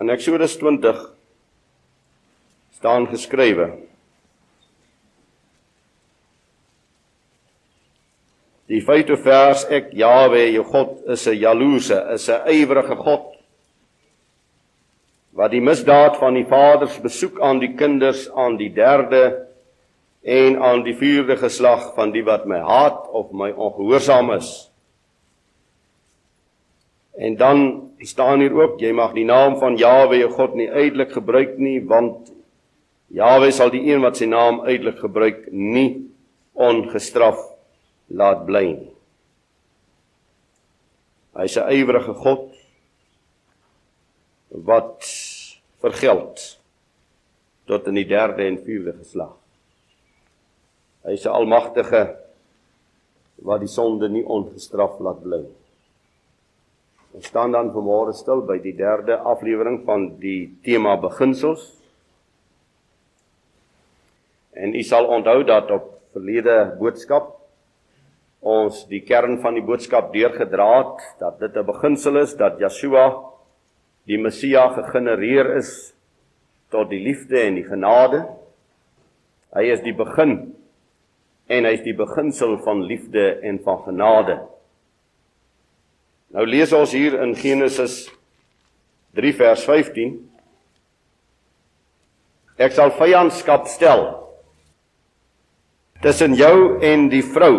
In Eksodus 20 staan geskrywe: Die vyfde vers ek Jawe jou God is 'n jaloese, is 'n ywerige God wat die misdaad van die vaders besoek aan die kinders aan die derde en aan die vierde geslag van die wat my haat of my ongehoorsaam is. En dan staan hier ook jy mag die naam van Jawe jou God nie uitelik gebruik nie want Jawe sal die een wat sy naam uitelik gebruik nie ongestraf laat bly nie. Hy's 'n ywerige God wat vergeld tot in die derde en vierde geslag. Hy is 'n almagtige wat die sonde nie ongestraf laat bly. Ons staan dan vanmôre stil by die derde aflewering van die tema beginsels. En u sal onthou dat op verlede boodskap ons die kern van die boodskap deurgedra het dat dit 'n beginsel is dat Yeshua die Messia gegenereer is tot die liefde en die genade. Hy is die begin en hy is die beginsel van liefde en van genade. Nou lees ons hier in Genesis 3 vers 15. Ek sal vyandskap stel tussen jou en die vrou,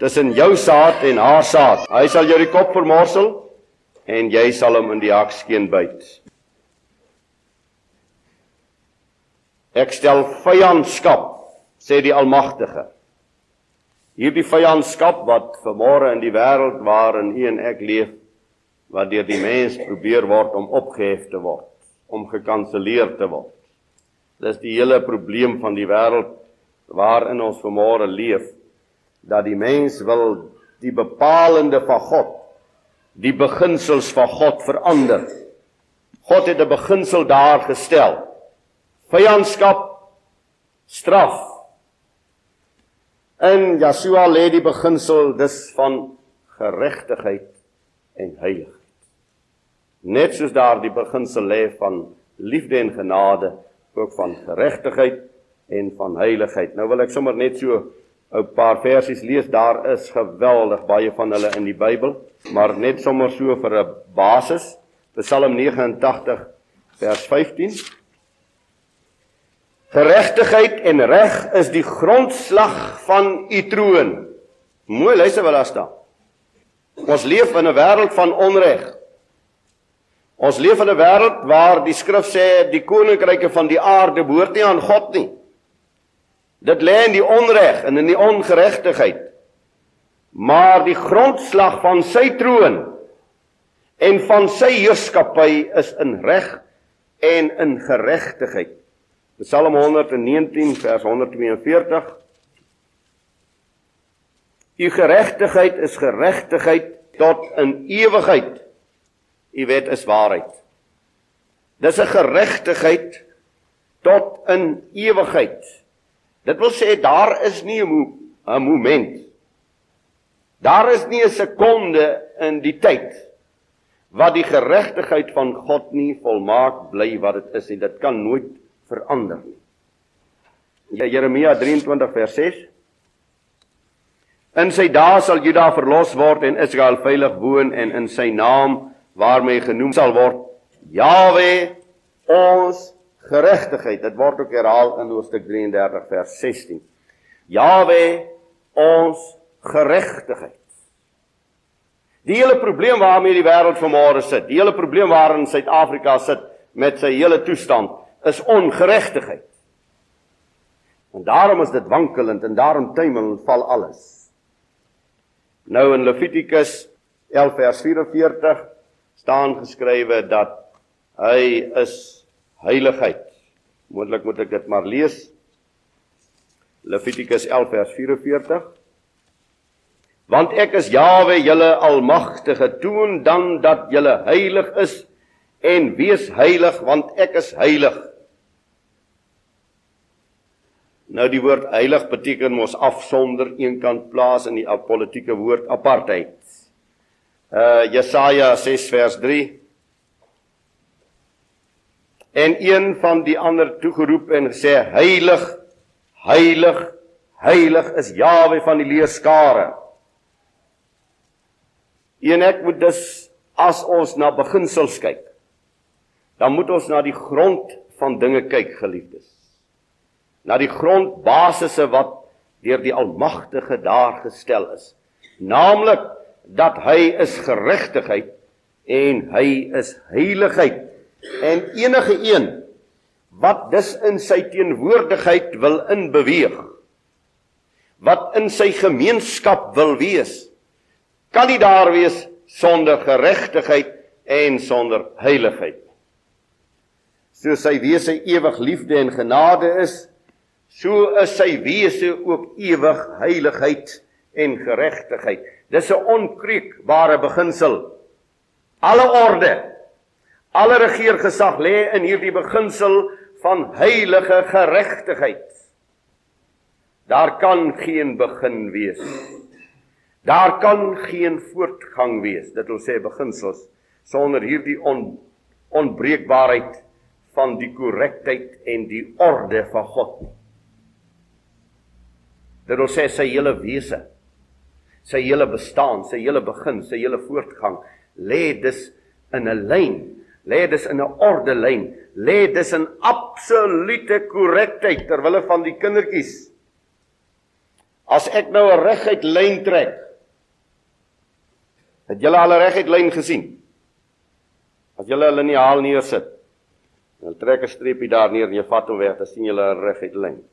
tussen jou saad en haar saad. Hy sal jou die kop vermorsel en jy sal hom in die hakskeen byt. Ek stel vyandskap, sê die Almagtige. Hierdie vyandskap wat vermore in die wêreld waarin u en ek leef, wat deur die mens probeer word om opgehef te word, om gekanselleer te word. Dis die hele probleem van die wêreld waarin ons vermore leef, dat die mens wil die bepalende van God die beginsels van God verander. God het 'n beginsel daar gestel. Vyandskap straf. In Yeshua lê die beginsel dus van geregtigheid en heiligheid. Net soos daar die beginsel lê van liefde en genade, ook van geregtigheid en van heiligheid. Nou wil ek sommer net so 'n paar versies lees. Daar is geweldig baie van hulle in die Bybel, maar net sommer so vir 'n basis. Psalm 89 vers 15. Geregtigheid en reg is die grondslag van u troon. Mooi luister wat daar staan. Ons leef in 'n wêreld van onreg. Ons leef in 'n wêreld waar die skrif sê die koninkryke van die aarde behoort nie aan God nie. Dit lê in die onreg en in die ongeregtigheid. Maar die grondslag van sy troon en van sy heerskappy is in reg en in geregtigheid. Psalm 119 vers 142 U geregtigheid is geregtigheid tot in ewigheid. U wet is waarheid. Dis 'n geregtigheid tot in ewigheid. Dit wil sê daar is nie 'n mo moment. Daar is nie 'n sekonde in die tyd wat die geregtigheid van God nie volmaak bly wat dit is en dit kan nooit verander nie. Ja Jeremia 23 vers 6 In sy dae sal Juda verlos word en Israel veilig woon en in sy naam waarmee genoem sal word Jawe ons geregtigheid. Dit word ook herhaal in Hoofstuk 33 vers 16. Jawe ons geregtigheid. Die hele probleem waarmee die wêreld vanmôre sit, die hele probleem waarin Suid-Afrika sit met sy hele toestand is ongeregtigheid. En daarom is dit wankelend en daarom tuimel en val alles. Nou in Levitikus 11 vers 44 staan geskrywe dat hy is heiligheid. Moontlik moet ek dit maar lees. Levitikus 11 vers 44. Want ek is Jawe, julle almagtige, toon dan dat julle heilig is en wees heilig want ek is heilig. Nou die woord heilig beteken mos afsonder, eenkant plaas in die politieke woord apartheid. Uh Jesaja 6 vers 3 en een van die ander toegeroep en gesê heilig heilig heilig is Jawe van die leerskare. En ek moet dus as ons na beginsels kyk dan moet ons na die grond van dinge kyk geliefdes na die grondbasisse wat deur die almagtige daar gestel is. Naamlik dat hy is geregtigheid en hy is heiligheid. En enige een wat dus in sy teenwoordigheid wil inbeweeg wat in sy gemeenskap wil wees kan nie daar wees sonder geregtigheid en sonder heiligheid. Soos sy wese ewig liefde en genade is so is sy wese ook ewig heiligheid en geregtigheid dis 'n onkreukbare beginsel alle orde Alle regeergesag lê in hierdie beginsel van heilige geregtigheid. Daar kan geen begin wees. Daar kan geen voortgang wees. Dit wil sê beginsels sonder hierdie on, onbreekbaarheid van die korrektheid en die orde van God. Dit wil sê sy hele wese, sy hele bestaan, sy hele begin, sy hele voortgang lê dus in 'n lyn lê dis in 'n ordelyn, lê dis in absolute korrektheid ter wille van die kindertjies. As ek nou 'n reguit lyn trek, het julle al 'n reguit lyn gesien? As julle 'n liniaal neersit, dan trek 'n streepie daar neer en jy vat hom weg, dan sien julle 'n reguit lyn.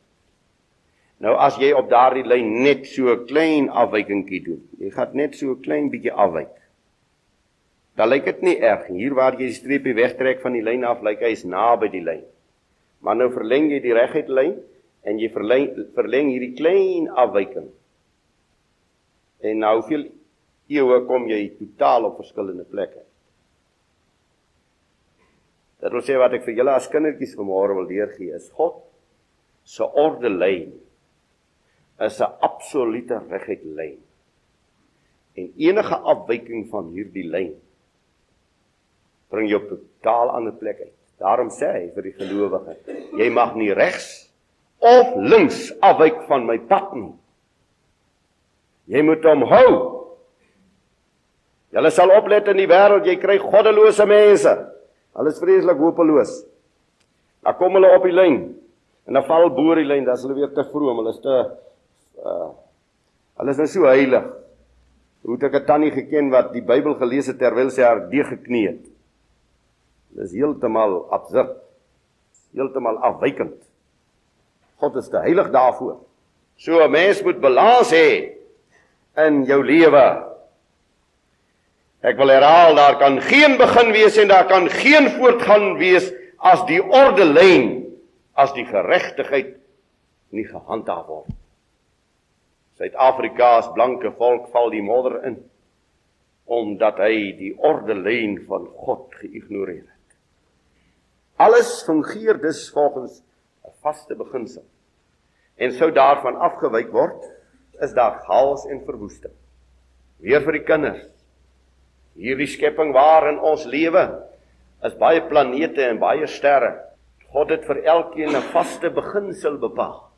Nou as jy op daardie lyn net so 'n klein afwykingkie doen, jy gaan net so 'n klein bietjie afwyk dan lyk dit nie erg nie. Hier waar jy die streepie wegtrek van die lyn af, lyk hy is naby die lyn. Maar nou verleng jy die reguit lyn en jy verleng verleng hierdie klein afwyking. En nou hoeveel eeue kom jy totaal op verskillende plekke. Dit wil sê wat ek vir julle as kindertjies vanmôre wil leergee is God se orde lyn is 'n absolute reguit lyn. En enige afwyking van hierdie lyn bring jou op 'n totaal ander plek uit. Daarom sê hy vir die gelowige, jy mag nie regs of links afwyk van my pad nie. Jy moet hom hou. Julle sal oplet in die wêreld, jy kry goddelose mense. Hulle is vreeslik hopeloos. Dan kom hulle op die lyn en dan val boor die lyn, dan is hulle weer te vroom, hulle is te uh hulle is nou so heilig. Hoe het ek 'n tannie geken wat die Bybel gelees het terwyl sy haar deeg geknee het? Dis heeltemal absurd. Heeltemal afwykend. God is te heilig daarvoor. So 'n mens moet balans hê in jou lewe. Ek wil herhaal, daar kan geen begin wees en daar kan geen voortgang wees as die orde lyn, as die geregtigheid nie gehandhaaf word. Suid-Afrika as blanke volk val die modder in omdat hy die orde lyn van God geïgnoreer het. Alles fungeer dus volgens 'n vaste beginsel. En sou daarvan afgewyk word, is daar chaos en verwoesting. Weer vir die kinders. Hierdie skepping waarin ons lewe is baie planete en baie sterre. God het vir elkeen 'n vaste beginsel bepaal.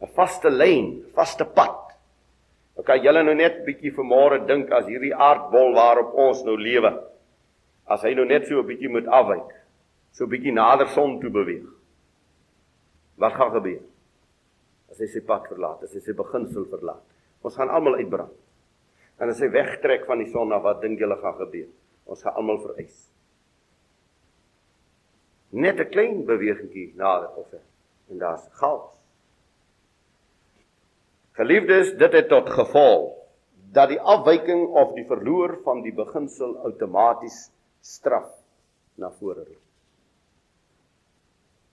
'n Vaste lyn, vaste pad. Ek kan julle nou net bietjie vanmôre dink as hierdie aardbol waarop ons nou lewe. As hy nou net so 'n bietjie moet afwyk so 'n bietjie nader son toe beweeg. Wat gaan gebeur? As hy sy pad verlaat, as hy sy beginsel verlaat. Ons gaan almal uitbrand. En as hy wegtrek van die son wat dink julle gaan gebeur? Ons gaan almal vereis. Net 'n klein bewegingkie nader of hy en daar's chaos. Geliefdes, dit het tot gevolg dat die afwyking of die verloor van die beginsel outomaties straf na vore roep.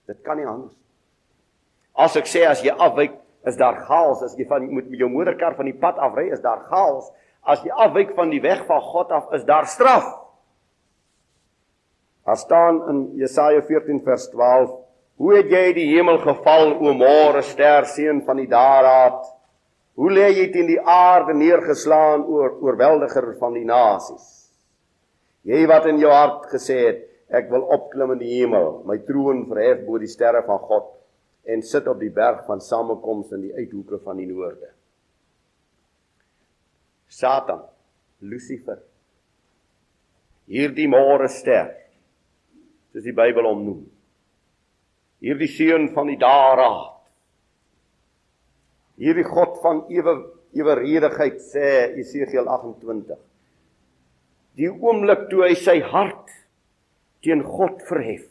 Dit kan nie anders. As ek sê as jy afwyk, is daar chaos. As jy van moet met jou moederkar van die pad afry, is daar chaos. As jy afwyk van die weg van God af, is daar straf. Daar staan in Jesaja 14 vers 12: Hoe het jy die hemel geval, o môre ster seun van die daaraad? Hoe lê jy teen die aarde neergeslaan oor oorweldiger van die nasies? Jy wat in jou hart gesê het, Ek wil opklim in die hemel, my troon verhef bo die sterre van God en sit op die berg van samekoms in die uithoeke van die noorde. Satan, Lucifer. Hierdie môre ster, soos die Bybel hom noem. Hierdie seun van die daaraad. Hierdie God van ewe eweredigheid sê Esegiel 28. Die oomblik toe hy sy hart teen God verhef.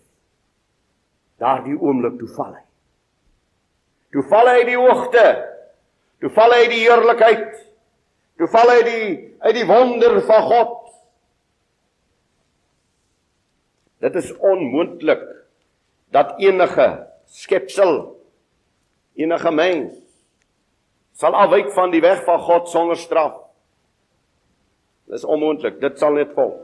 Daardie oomblik toe val hy. Toe val hy die hoogte. Toe val hy die heerlikheid. Toe val hy die uit die wonder van God. Dit is onmoontlik dat enige skepsel enige mens sal afwyk van die weg van God sonder straf. Dis onmoontlik. Dit sal net volg.